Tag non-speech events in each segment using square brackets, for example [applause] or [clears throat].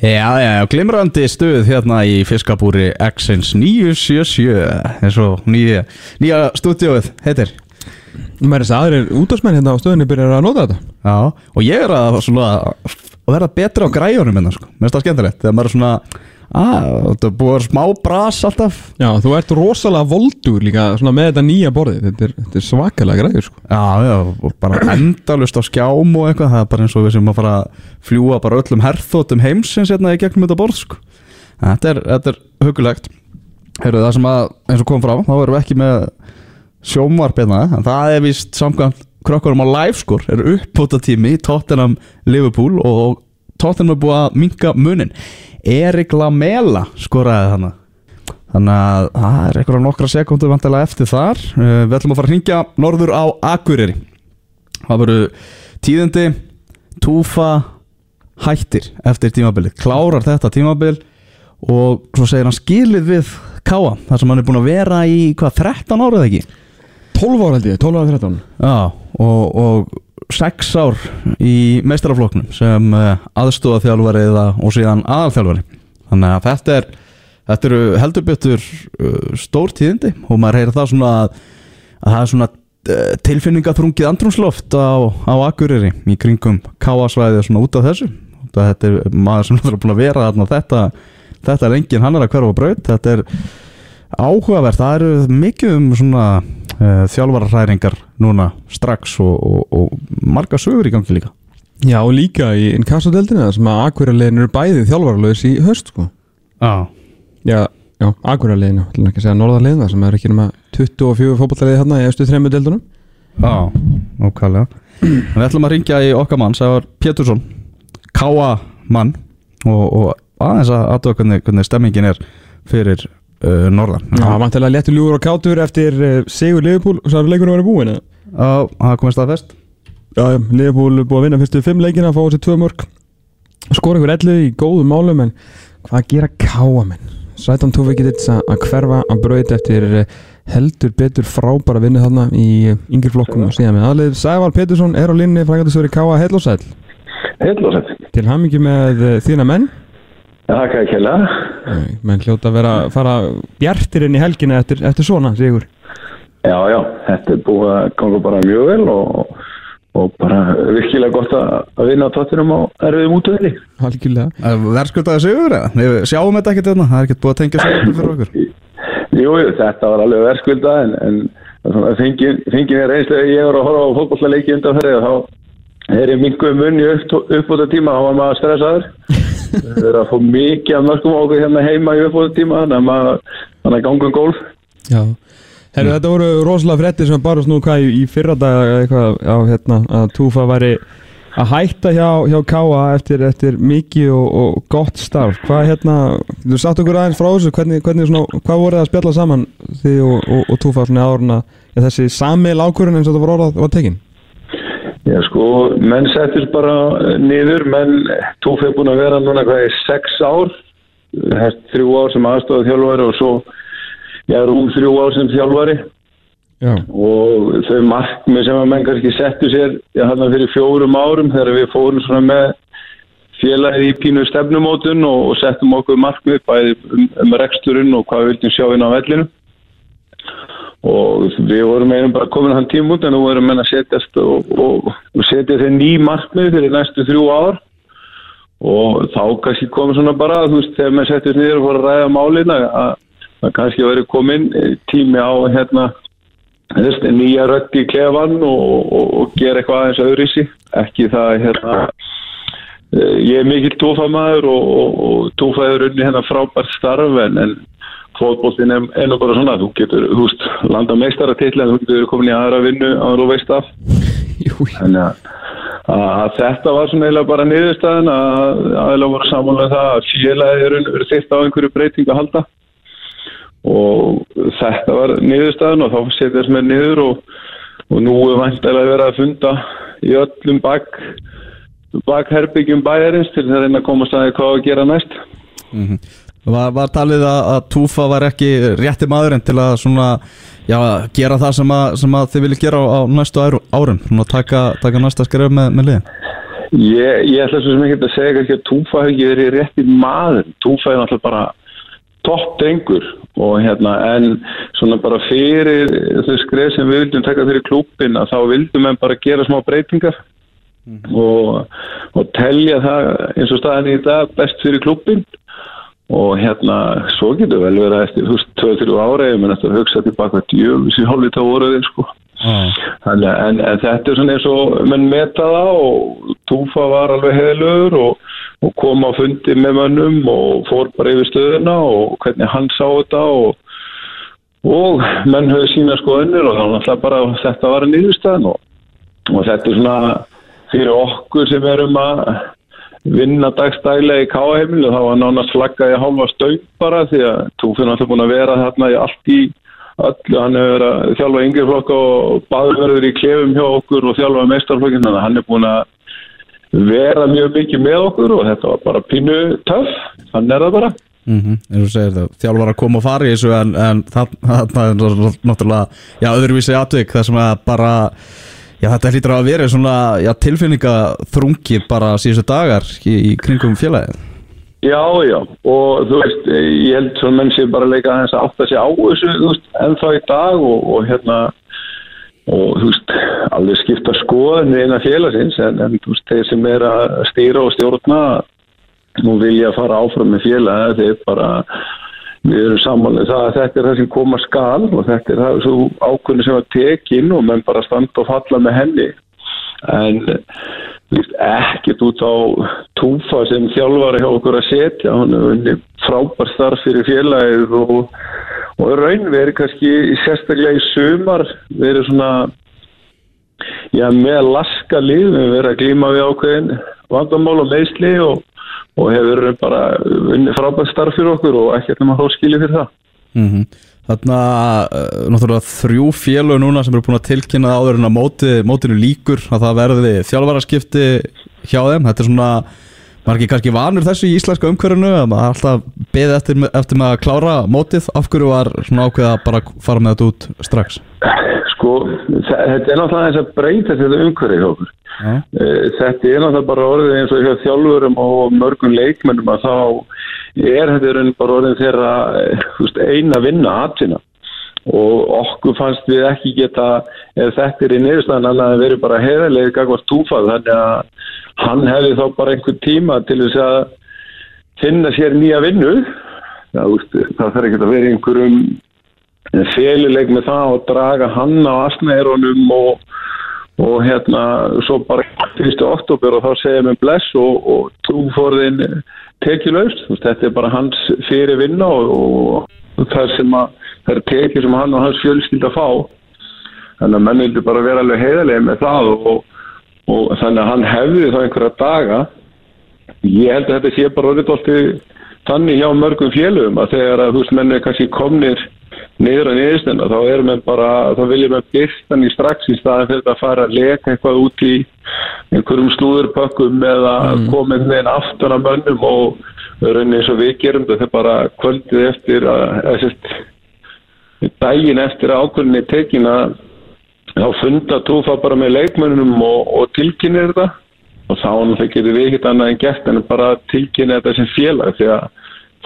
Já, já, já, glimrandi stuð hérna í fiskabúri X-ins 977 eins og nýja, nýja stúdíóið heitir. Mér er þess að aðrir útásmenn hérna á stöðunni byrjar að nota þetta. Já, og ég er að, svona, að vera betra á græjunum minna, sko, mér finnst það skemmtilegt þegar maður er svona, að, þetta búið smá bras alltaf. Já, þú ert rosalega voldur líka svona með þetta nýja borðið. Þetta er, þetta er svakalega græður sko. Já, já, og bara endalust á skjám og eitthvað, það er bara eins og við sem að fara að fljúa bara öllum herþótum heimsins hérna í gegnum þetta borð, sko. Þetta er, þetta er hugulegt Heyrðu, það sem að, eins og kom frá, þá erum við ekki með sjómvarpina, en það er vist samkvæmt krökkurum á livescore, er uppbúta tími í Tottenham Liverpool og Tottenham er búið að minka munin. Erik Lamela skoraði þannig Þannig að það er eitthvað nokkra sekundur vantilega eftir þar. Uh, Við ætlum að fara að hringja norður á Akureyri. Það voru tíðindi Túfa hættir eftir tímabilið. Klárar þetta tímabil Og svo segir hann skilið við Káa þar sem hann er búin að vera í hvað, 13 árið ekki? 12 ára held ég, 12 ára 13 Já, og, og 6 ár í meistarafloknum sem uh, aðstóða þjálfari eða, og síðan aðalþjálfari þannig að þetta er þetta eru heldur betur uh, stór tíðindi og maður heyrir það svona að, að það er svona uh, tilfinningaþrungið andrumsloft á, á Akureyri í kringum káasvæði svona út af þessu. Þetta er maður sem [laughs] er búin að vera þarna þetta, þetta er engin hann er að hverfa braut. Þetta er áhugavert, það eru mikið um svona uh, þjálfararhæringar núna strax og, og, og marga sögur í gangi líka. Já, og líka í inkassadeldina sem að Akureyralegin eru bæði þjálfarlaus í höst sko. Já, Já, já, Akureyralegin, ætlum ekki að segja norðarlegin það sem er ekki nema 24 fótballaliði hérna í efstu þrejmu deildunum. Já, okkarlega En við ætlum að ringja í okkar mann það var Pétursson, Káa mann og, og aðeins að aðtöða hvernig, hvernig stemmingin er fyrir uh, norðan. Já, vantilega léttur ljúur og kátur eftir uh, Sigur Liverpool, svo er leikurinn að vera búin eða? Já, það komið staðfest Já, já, Liverpool er búið að vinna fyrstu fimm leikina fá þessi tvö mörg skora ykkur ellu í góðum málum en hvað gera káamenn Sætan Tófi getur þess að hverfa að braut eftir eh, heldur betur frábæra vinnu þarna í eh, yngri flokkum og síðan með aðlið. Sævar Petursson er á linni frangatisveri Káa Hell og Sæl Heill og sett. til hamingi með eh, þína menn. Takk að kella. Nei, menn hljóta að vera að fara bjartir inn í helgina eftir, eftir svona, Sigur Já, já, þetta er búið að ganga bara mjög vel og, og bara virkilega gott að vinna á tóttinum á erfiðum útöðli. Algjörlega Verðskuldaði sigur eða? Við sjáum þetta ekkert hérna, það er ekkert búið að tengja sigur fyrir okkur Jú, jú, þetta var alveg verðskulda en, en fengi mér einslega ég var að horfa á fótbollaleiki undan fyrir þá er ég minguð munni upp, upp á þetta tíma, þá var maður stressaður. Það er að fá mikið af mörgum á okkur hérna heima í upp á þetta tíma, þannig að ganga um golf. Já. Herru, þetta voru rosalega frettir sem barust nú hvað í, í fyrra dag eitthvað á hérna að Túfa væri að hætta hjá, hjá Káa eftir, eftir mikið og, og gott starf. Hvað hérna, þú satt okkur aðeins frá þessu? Hvernig, hvernig svona, hvað voruð það að spjalla saman þið og, og, og Túfa svona áruna þessi samil ákvörðun eins og þetta var orðað var tekin Já sko, menn settist bara niður, menn tóf er búin að vera núna hvað er sex ár, þess þrjú ár sem aðstofað þjálfari og svo ég er um þrjú ár sem þjálfari. Já, og þau markmið sem að menn kannski settu sér já, þarna fyrir fjórum árum þegar við fórum svona með félagið í pínu stefnumótun og, og settum okkur markmið bæði um, um reksturinn og hvað við vildum sjá inn á vellinu og við vorum einum bara komin hann tíma út en nú vorum menn að setjast og, og, og setja þeir ný markmið fyrir næstu þrjú ár. Og þá kannski komið svona bara þú veist þegar menn settist niður og fór að ræða málina að, kannski verið komin tími á hérna þess, nýja rödd í klefan og, og, gera eitthvað aðeins öðruvísi. Ekki það hérna eh, ég er mikill tófamaður og, tófaður unni hérna frábært starf en, en fótboltin er, nú bara svona þú getur, veist, landa meistaratill en þú getur komin í aðra vinnu að þú veist af þannig að, að þetta var svona eiginlega bara niðurstaðan að aðeinslega voru samanlega það að félagið er verið þitt á einhverju breyting að halda. Og þetta var niðurstaðan og þá setjast mér niður og, og nú er vantilega verið að funda í öllum bak bakherbyggjum bæjarins til að reyna að komast að því hvað að gera næst Var, var talið að, að Túfa var ekki rétti maðurinn til að svona, já, gera það sem, að, sem að þið viljið gera á, á næstu áru- árum? Svona taka, taka næsta skref með, með liðin? Ég, ég ætla svo sem ekki að segja kannski að Túfa hefur ekki verið rétti maður. Túfa er náttúrulega bara topp drengur og hérna en svona bara fyrir þau skreð sem við vildum taka fyrir klúpin að þá vildum við bara gera smá breytingar og, og telja það eins og staðan í dag best fyrir klúpin og hérna svo getur vel verið að eftir þú veist 2-3 ára maður eftir að hugsa tilbaka djöfis í hálfið þá voruðin sko. Þannig, að- en, en þetta er svona eins og menn meta það og Túfa var alveg heðlur og, og kom á fundi með mönnum og fór bara yfir stöðuna og hvernig hann sá þetta og, og menn höfðu sína skoðunir og þannig að bara þetta var að nýðustæðan og, og þetta er svona fyrir okkur sem erum að vinna dagstælega í káheimilu þá var nánast flaggaði hálfa stöng bara því að er náttúrulega búin að vera þarna í allt í öllu, hann hefur verið að þjálfa yngri flokka og baðverður í klefum hjá okkur og þjálfa meistarflokkin, þannig að hann er búin að vera mjög mikið með okkur og þetta var bara pínu töff, hann er það bara. Mm -hmm. það, þjálfar að koma og fara í þessu en, en það, það er náttúrulega já, öðruvísi atvik það sem að bara já, þetta hlýtur að vera svona já, tilfinningaþrungi bara síðustu dagar í, í kringum félagið. Já, já, og þú veist, ég held svona menn sem bara leika aðeins að átta sig á þessu, þú veist, ennþá í dag og, og hérna, og þú veist, alveg skipta skoðin við eina félagsins, en, en þú veist, þeir sem er að stýra og stjórna og vilja fara áfram með félagi, þeir bara, við erum samanlega það að þetta er það sem koma skal og þetta er það svo ákveðinu sem var tekin og menn bara standa og falla með henni. En veist, ekkert út á túfa sem þjálfari hjá okkur að setja. Hann er unni frábær starf fyrir félagið og, og raun verið kannski sérstaklega í sumar verið svona já, með laska lið. Við verið að glíma við ákveðin vandamál og meðsli og, og hefur bara unni frábær starf fyrir okkur og ekkert nema þá skilja fyrir það. Mm -hmm. Þarna, uh, náttúrulega þrjú félög núna sem eru búin að tilkynna áður en að móti, mótinu líkur að það verði þjálfaraskipti hjá þeim, þetta er svona margir kannski vanur þessu í íslenska umhverfinu að maður alltaf beði eftir, eftir með að klára mótið, af hverju var svona ákveð að bara fara með þetta út strax [clears throat] Sko, þe- þetta er náttúrulega þess að breyta þetta umhverfi hjá okkur. Eh, Þetta er náttúrulega bara orðið eins og hjá þjálfurum og mörgum leikmennum að þá er þetta bara orðið þeirra eh, eina vinna aðtina og okkur fannst við ekki geta ef þetta er í niðurstaðan annað að verið bara heiðarlega gagvart túfað þannig að hann hefði þá bara einhver tíma til þess að finna sér nýja vinnu. Veist, það þarf ekki að vera í einhverjum félileg með það og draga hann á asnæðurum og, og hérna svo bara 1. oktober og þá segja mér bless og, og trúforðin tekjulegst, þetta er bara hans fyrir vinna og, og það sem að það er tekið sem hann og hans fjölskyld að fá þannig að menn vildi bara vera alveg heiðarlega með það og, þannig að hann hefði þá einhverja daga ég held að þetta sé bara orðið alltaf þannig hjá mörgum félögum að þegar að er kannski komnir niður að niðurstenda þá erum við bara, þá viljum við byrtan í strax í staðan fyrir að fara að leka eitthvað út í einhverjum slúðurpökkum eða mm. einhvern veginn aftan að mönnum og raunin eins og við gerum þetta bara kvöldið eftir að, að sérst, daginn eftir að ákvörðinni tekin að þá funda trúfa bara með leikmönnum og, og tilkynir þetta og þá náttúrulega getur við ekkert annað en gert en bara tilkynna þetta sem félag því að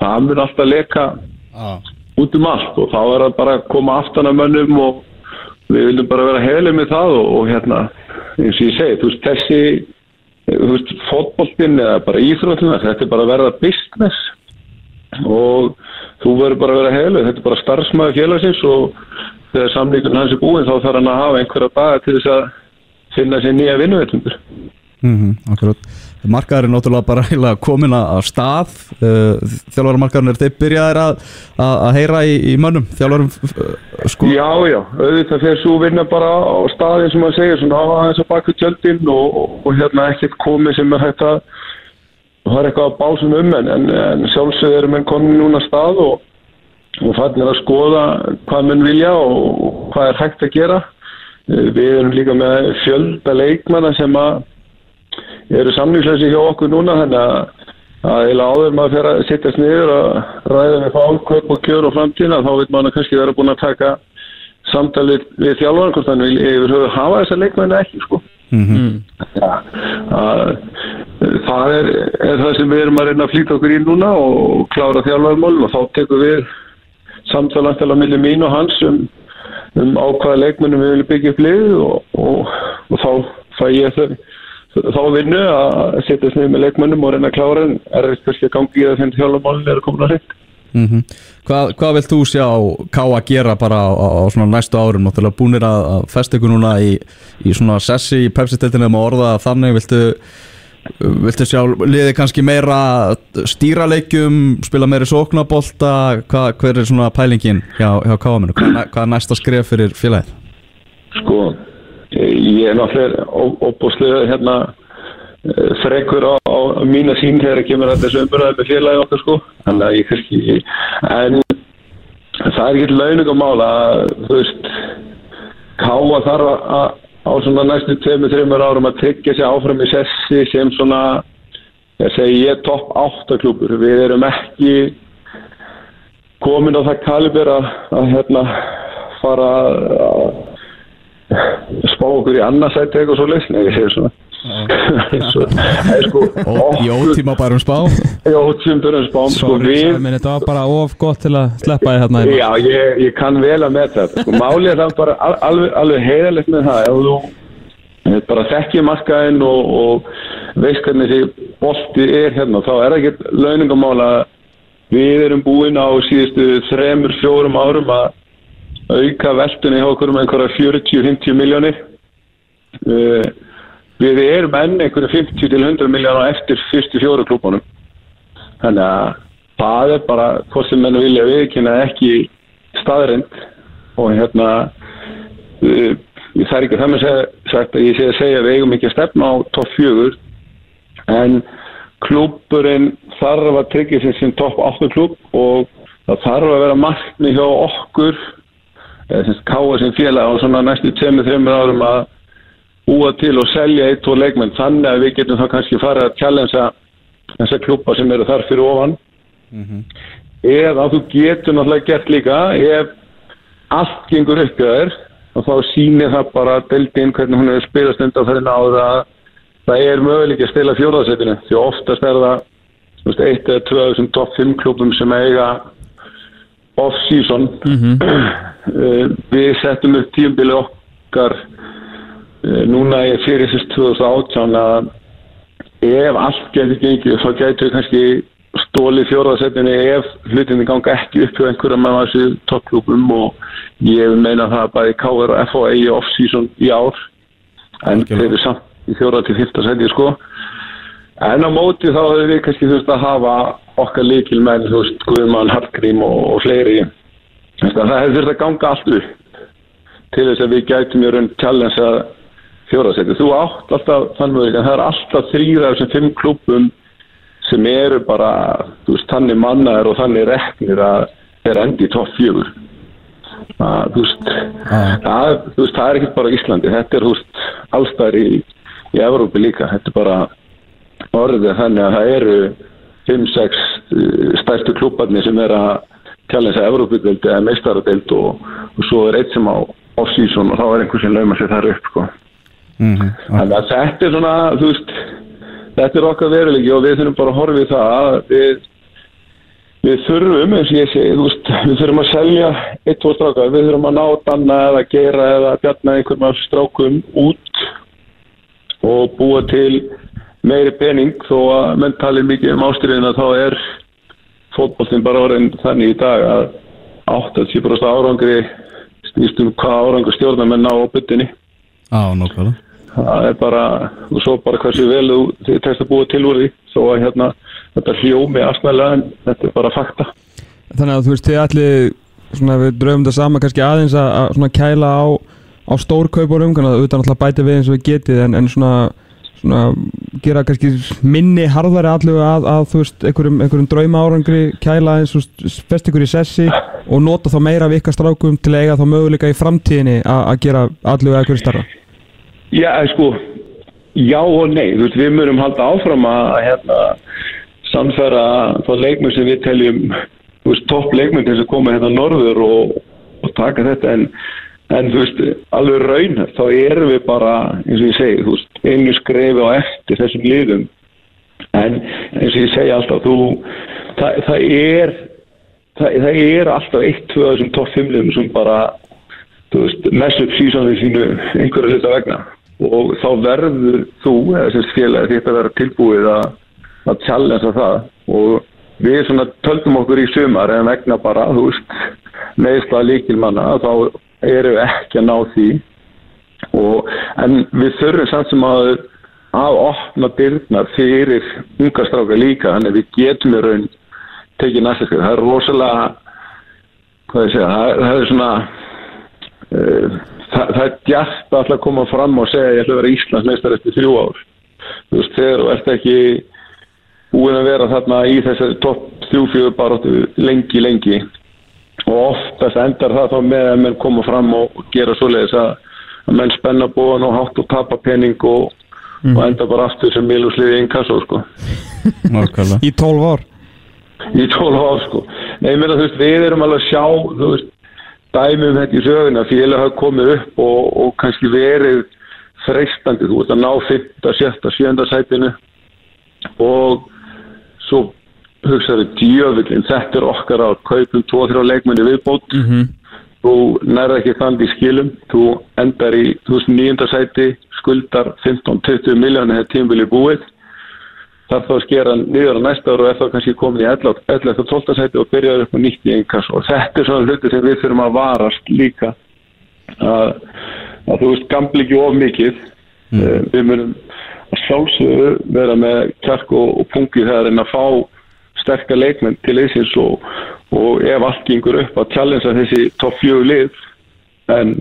það mun alltaf leka Já. Út um allt og þá er það bara að koma aftan að mönnum og við viljum bara vera heilig með það og, og hérna eins og ég segi, þú veist þessi þú veist fótboltinn eða bara íþróttina þetta er bara að verða business og þú verður bara að vera heilig þetta er bara starfsmæður félagsins og þegar samlíkun hans er búin þá þarf hann að hafa einhverja daga til þess að finna sér nýja vinnuveitlendur mm -hmm, akkurat. Markaður er náttúrulega bara [laughs] komin að stað. Uh, Þjálfaramarkaðurinn er þeir byrjaðir að, að, heyra í, í mönnum Þjálfarum uh, sko. Já, já, auðvitað fyrir svo vinna bara á staðin sem maður segir, svona á aðeins að baka tjöldin og, og, og hérna ekkert komið sem er hægt að það er eitthvað að básum um en, en, en sjálfsögð erum enn komin núna að stað og, og fannir að skoða hvað menn vilja og hvað er hægt að gera. Eh, Við erum líka með fjölda leikmanna sem að eru samlýsleysi hjá okkur núna þannig að að eila áður maður fyrir að sittast niður að ræða með fálkaup og kjör og framtíðina þá veit maður kannski vera búin að taka samtalið við þjálfan hvort hann vil yfir höfu hafa þessa leikmenni ekki sko. mm -hmm. ja, að, það er, er það sem við erum að reyna að flýta okkur í núna og klára þjálfarmálum og þá tekum við samtalantala millir mín og hans um, um ákvaða leikmennum við viljum byggja upp lið og, og, og þá fæ ég þau þá vinnu að setja snið með leikmennum og reyna að klára en er þetta kannski að gangi í það þegar þjálfarmálum er að koma að hreint. Mm -hmm. Hvað, hvað vilt þú sjá Ká að gera bara á, á svona næstu árum? Náttúrulega búinir að, að festa ykkur núna í, í svona sessi í pepsi-steltinu um að orða þannig, viltu viltu sjá liði kannski meira stýraleikjum, spila meira sóknabólta, hver er svona pælingin hjá, hjá Káaminu, hvað, hvað er næsta skref fyrir félagið? Sko, ég er náttúrulega óbúslega hérna frekur á, á mína sín þegar það kemur að þessu umbyrðaði með félagi okkar sko. Þannig að ég kannski en það er ekki launungumál að þú veist káa þarf að á svona næstu 2-3 árum að tryggja sér áfram í sessi sem svona ég segi ég topp 8 klúpur við erum ekki komin á það kalibur að, að hérna fara að spá okkur í annarsætti eitthvað [laughs] svo leysn eða segir svona. Sko, í ótíma bara um spá [laughs] í ótíma bara um spá sko, við, þetta var bara of gott til að sleppa því hérna já, ég, ég kann vel að með þetta sko, málið er það bara alveg, alveg heiðalegt með það ef þú bara þekkir markaðinn og, og veist hvernig því bolti er hérna þá er það ekki launingamála við erum búin á síðustu þremur, fjórum árum að auka veltunni hjá okkur um einhverja 40-50 miljónir uh, við erum enn einhverju 50 til 100 miljónar eftir fyrstu fjóru klúbunum. Þannig að það er bara hvort sem menn vilja viðkynna ekki staðrind og hérna uh, það er ekki það með sagt að ég sé að segja að við eigum ekki að stefna á topp fjögur. En klúburinn þarf að tryggja sér sem topp 8 klúb og það þarf að vera markni hjá okkur sem káa sem félag á svona næstu 2-3 árum að búa til og selja eitt og leikmenn. Þannig að við getum þá kannski farið að challengea þessa klúpa sem eru þar fyrir ofan. Mm -hmm. eða þú getur náttúrulega gert líka ef allt gengur upp í þér og þá sýnir það bara deildinn hvernig hún hefur spilast undan fyrir náða að það er möguleik að stila fjóðarsveitinu því oftast er það veist, eitt eða tvö þessum topp 5 klúpum sem eiga off-season mm -hmm. [clears throat] við settum upp tíumbili okkar núna er fyrir þess 2018 að ef allt getur gengið þá getur við kannski stólið fjóraðsettinni ef hlutinni ganga ekki upp hjá einhverja með þessu toppklúpum og ég meina það að bæði K.R. og F.A. eigi off-season í ár en þeir eru samt í fjóra til fyrsta seti sko en á móti þá hefur við kannski þurft að hafa okkar líkil menn þú veist Guðmann, Hartgrím og, og fleiri það hefur þurft að ganga allt upp til þess að við gætum í raun challenge að fjóraðsæti. Þú átt alltaf þannig að það er alltaf þrýra af þessum fimm klubum sem eru bara, þú veist, þannig mannaður og þannig reknir að þeir endi í topp fjögur. Þú veist, það er ekkert bara Íslandi, þetta er, þú veist, allstæðir í, í Evrópi líka. Þetta er bara orðið þannig að það eru 5-6 eh, stærstu klubbarnir sem er að tjálega þess að Evrópi-deild eða meistaradeild og, og svo er eitt sem á off-season og þá er einhvers sem lauma sér þar upp, sko. Mm -hmm. Þannig að þetta er svona, þú veist, þetta er okkar veruleiki og við þurfum bara að horfa í það að við, við þurfum, eins og ég segi, veist, við þurfum að selja eitt, tvo strákar, við þurfum að ná danna eða gera eða bjarna einhverjum af strákum út og búa til meiri pening þó að mentalið mikið um ástriðina þá er fótballtinn bara orðin þannig í dag að 80% árangri snýstum hvað árangur stjórnar menn á byttinni. Á, nokkvæmlega það er bara, og svo bara hversu vel þú tekst að búa til úr því þó að hérna, þetta hljómi aðsmælega en þetta er bara fakta Þannig að þú veist, þið allir svona, við draumum það sama kannski aðeins að, að svona kæla á, á stórkaupurum þannig að auðvitað náttúrulega bæti við eins og við getið en, en svona, svona gera kannski minni harðari allu að, að þú veist, einhverjum, einhverjum drauma árangri kæla eins og fest ykkur í sessi og nota þá meira af ykkar strákum til að eiga þá möguleika í framtíðinni að gera allu eða hverju starra Já, sko, já og nei, þú veist, við mörum halda áfram að hérna, samfæra þá leikmur sem við teljum, þú veist, topp leikmur til þess að koma hérna norður og, og taka þetta, en, en þú veist, alveg raun, þá erum við bara, eins og ég segi, þú veist, einu skrefi á eftir þessum liðum. En eins og ég segja alltaf þú, það, það er það, það er alltaf eitt, tvö af þessum topp fimmliðum sem bara þú veist, mess upp sísonið sínu einhverju hluta vegna. Og þá verður þú, eða sem félagi þetta verður tilbúið að, að challengea það. Og við svona töldum okkur í sumar en vegna bara, þú veist neðsla líkilmanna, þá eru ekki að ná því og, en við þurfum samt sem að að opna dyrnar fyrir unga stráka líka, þannig að við getum í raun tekið næsta skrif. Það er rosalega hvað ég segja, það, það er svona uh, það, það er alltaf að koma fram og segja ég ætla að vera Íslandsmeistar eftir þrjú ár þú veist, þegar þú ert ekki búin að vera þarna í þessari topp þrjú-fjögur baróttu lengi, lengi og oftast endar það þá með að menn koma fram og gera svoleiðis að, að menn spenna bóðan og hátt og tapa pening og, og enda bara aftur sem miljúsliði inkasso sko. Nákvæmlega. Í 12 ár? Í 12 ár sko. Nei, þú veist, við erum alveg að sjá, veist, dæmi um þetta í söguna, félag hafa komið upp og, og kannski verið freistandi, þú veist, að ná 5, 7, 7 sætinu. Og svo hugsaðu djöfullin, þetta er okkar að kaupum 2-3 leikmenni viðbót mm -hmm. þú nærða ekki þannig í skilum þú endar í 2009. sæti skuldar 15-20 miljónir hefur tímvili búið þarf þá að skera niður á næsta ára og er þá kannski komin í 11-12 sæti og byrjaður upp á nýtt í einn kass og þetta er svona hluti sem við þurfum að varast líka að, að þú veist gamli ekki of mikið mm. við munum að sjálfsögðu vera með kjark og, og pungi þegar en að fá sterkar leikmenn til eðsins og, og ef allt gengur upp að challengea þessi topp fjögur lið en,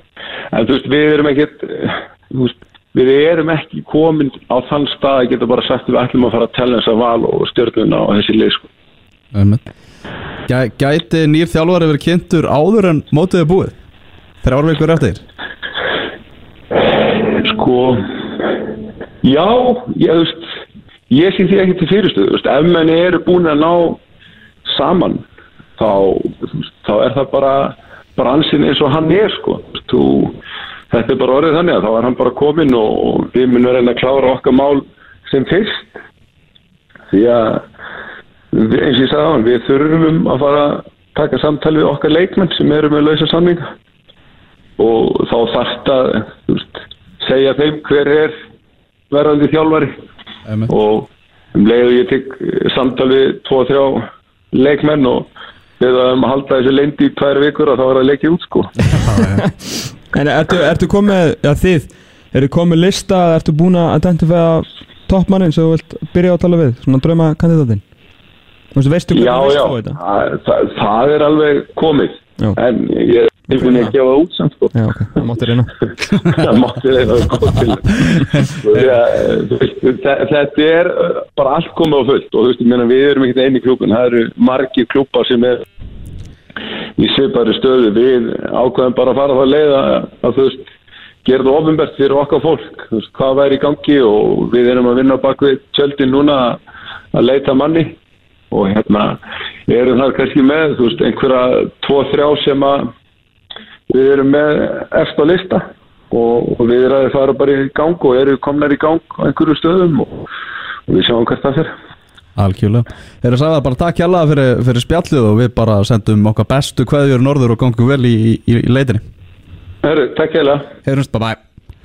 en þú veist við erum ekkert við erum ekki komin á þann stað að geta bara sagt við ætlum að fara að að val og stjórnuna og þessi lið sko. Gæ, Gæti nýr þjálfari verið kynntur áður en mótiði búið? Þrjár vikur eftir? Sko já, ég veist ég sé því ekki til fyrirstuðu ef menn eru búin að ná saman þá, þá er það bara bransin eins og hann er sko. Þú þetta er bara orðið þannig að þá er hann bara komin og við munum reyna að klára okkar mál sem fyrst. Því að eins og ég sagði á hann, við þurfum að fara að taka samtal við okkar leikmenn sem eru með lausa samninga. Og þá þarft að veist, segja þeim hver er verðandi þjálfari. Og um leiðu ég tek samtal við 2-3 leikmenn og við að halda þessu leindi í tvær vikur og þá er það leikið út sko. [laughs] En ertu, ertu komið, já þið, ertu komið lista, ertu búin að identifæða toppmannin sem þú vilt byrja á að tala við, svona drauma kandidatinn? Þú veist, veistu Já, já, það, það, það er alveg komið. Já. en ég er tilbúin að gefa það út samt sko. Já, ok, það mátti reyna. [laughs] það mátti þeirra að koma til [laughs] Því að, þú veist, þe- þetta er bara allt komið á fullt. Og þú veist, ég meina við erum ekkert eini klúbun það eru margir klúbar sem er í svipari stöðu. Við ákveðum bara að fara það að, að þú veist, gera það ofinbært fyrir okkar fólk, þú veist, hvað væri í gangi og við erum að vinna bak við tjöldin núna að leita manni. Og hérna erum það kannski með, þú veist, einhverja tvo, þrjá sem að við erum með eftir á lista og, og við erum að fara bara í gang og eru komnar í gang á einhverju stöðum og, og við sjáum hvert það fyrir Algjörlega. Þeir sagði að bara takk hjá fyrir, fyrir spjallið og við bara sendum okkar bestu kveðjur norður og gangum vel í, í, í leitinni. Herru, takk heila Heyrjumst, bye bye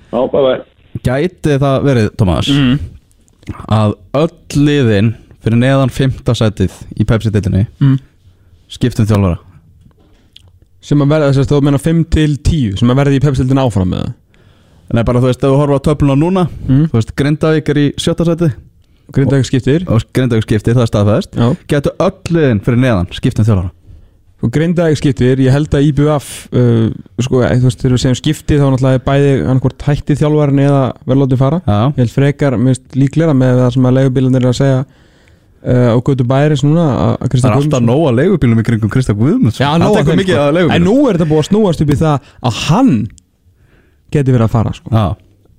Já, bye bye Gæti það verið, Thomas Mm. að öll liðin fyrir neðan fymta sætið í Pepsi-dildinni Mm. skiptum þjálfara Sem að verða þess að þú meina 5 til 10, sem að verða í pepsildin áfram með það. Nei, bara þú veist, ef þú horfa á töfluna núna Mm. þú veist, Grindavík er í sjötta sætið Grindavík skiptir. og Grindavík skiptir, það er staðfæðist. Gætu öll liðin fyrir neðan skiptum þjálfara Og Grindavík skiptir, ég held að IBF, uh, sko, eh, þú veist, þegar við segjum skipti þá náttúrulega er bæði annarkvort hætti þjálfarin eða verður látið fara. Já, Ég held frekar, líklega með það sem að leigubílanir er að segja á götu bæris núna að- að það er alltaf nóg að leigubílum í kringum Krista Guðmunds Já, nóg að sko. að En leigubílum nú er þetta búið að snúast upp í það að hann geti verið að fara sko. Já,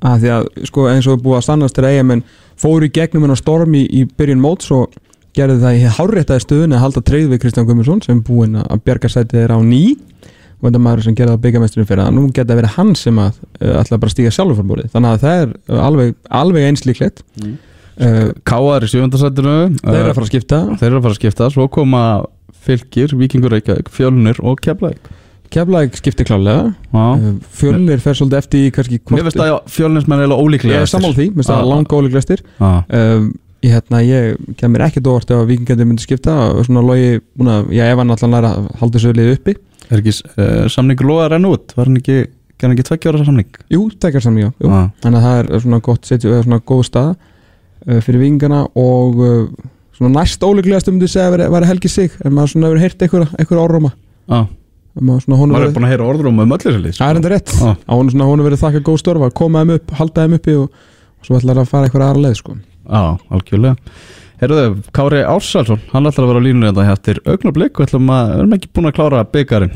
að því að sko, eins og er búið að stannast þegar eigamenn fóru í gegnum hennar storm í, í byrjun móts og gerði það í hárréttaði stöðun að halda treyð við Kristján Guðmundsson sem er búinn að bjarga sætið þeirra á ný. Og þetta maður sem gerði það byggamesturinn fyrir það nú geta verið hann sem að uh, að að er Káar í sjöfundarsættinu Þeir eru að fara að skipta. Þeir eru að fara að skipta. Svo koma fylgir, Víkingur Reykjavík, Fjölnir og Keflæk Keflæk skipti klálega Já. Uh, Fjölnir fer svolítið eftir í kannski Mér finnst það Fjölnismenn eiginlega ólíklega Ég er sammála því, mér finnst það Já. langa ólíklegastir. Já, um, ég, hérna, ég kemur ekkert óvart ef að vikingandi myndi skipta. Og svona logi, búin að, já, ef hann allan er að halda þessu liði uppi. Er ekki uh, samningur loða að renna út? Var hann ekki, ekki tveggja ára samning? Jú, tekjar saman, já, þannig að það er svona gott setju, eða svona góð stað uh, fyrir vikingana og uh, svona næst ólíklegast myndi segja að vera, vera Helgi Sig en maður svona hefur heyrt einhverja, orðróma. Já, maður er verið, búin að heyra orður um um öllu það er enda rétt. Honum svona honum verið þakka góð störfa, koma þeim upp, halda þeim uppi og, og svo ætlar að fara einhverja aðra leið sko. Já, algjörlega. Herruðu, Kári Ársalsson, hann ætlar að vera línunni þetta eftir augnablik. Og ætlum að, við erum ekki búin að klára byggarinn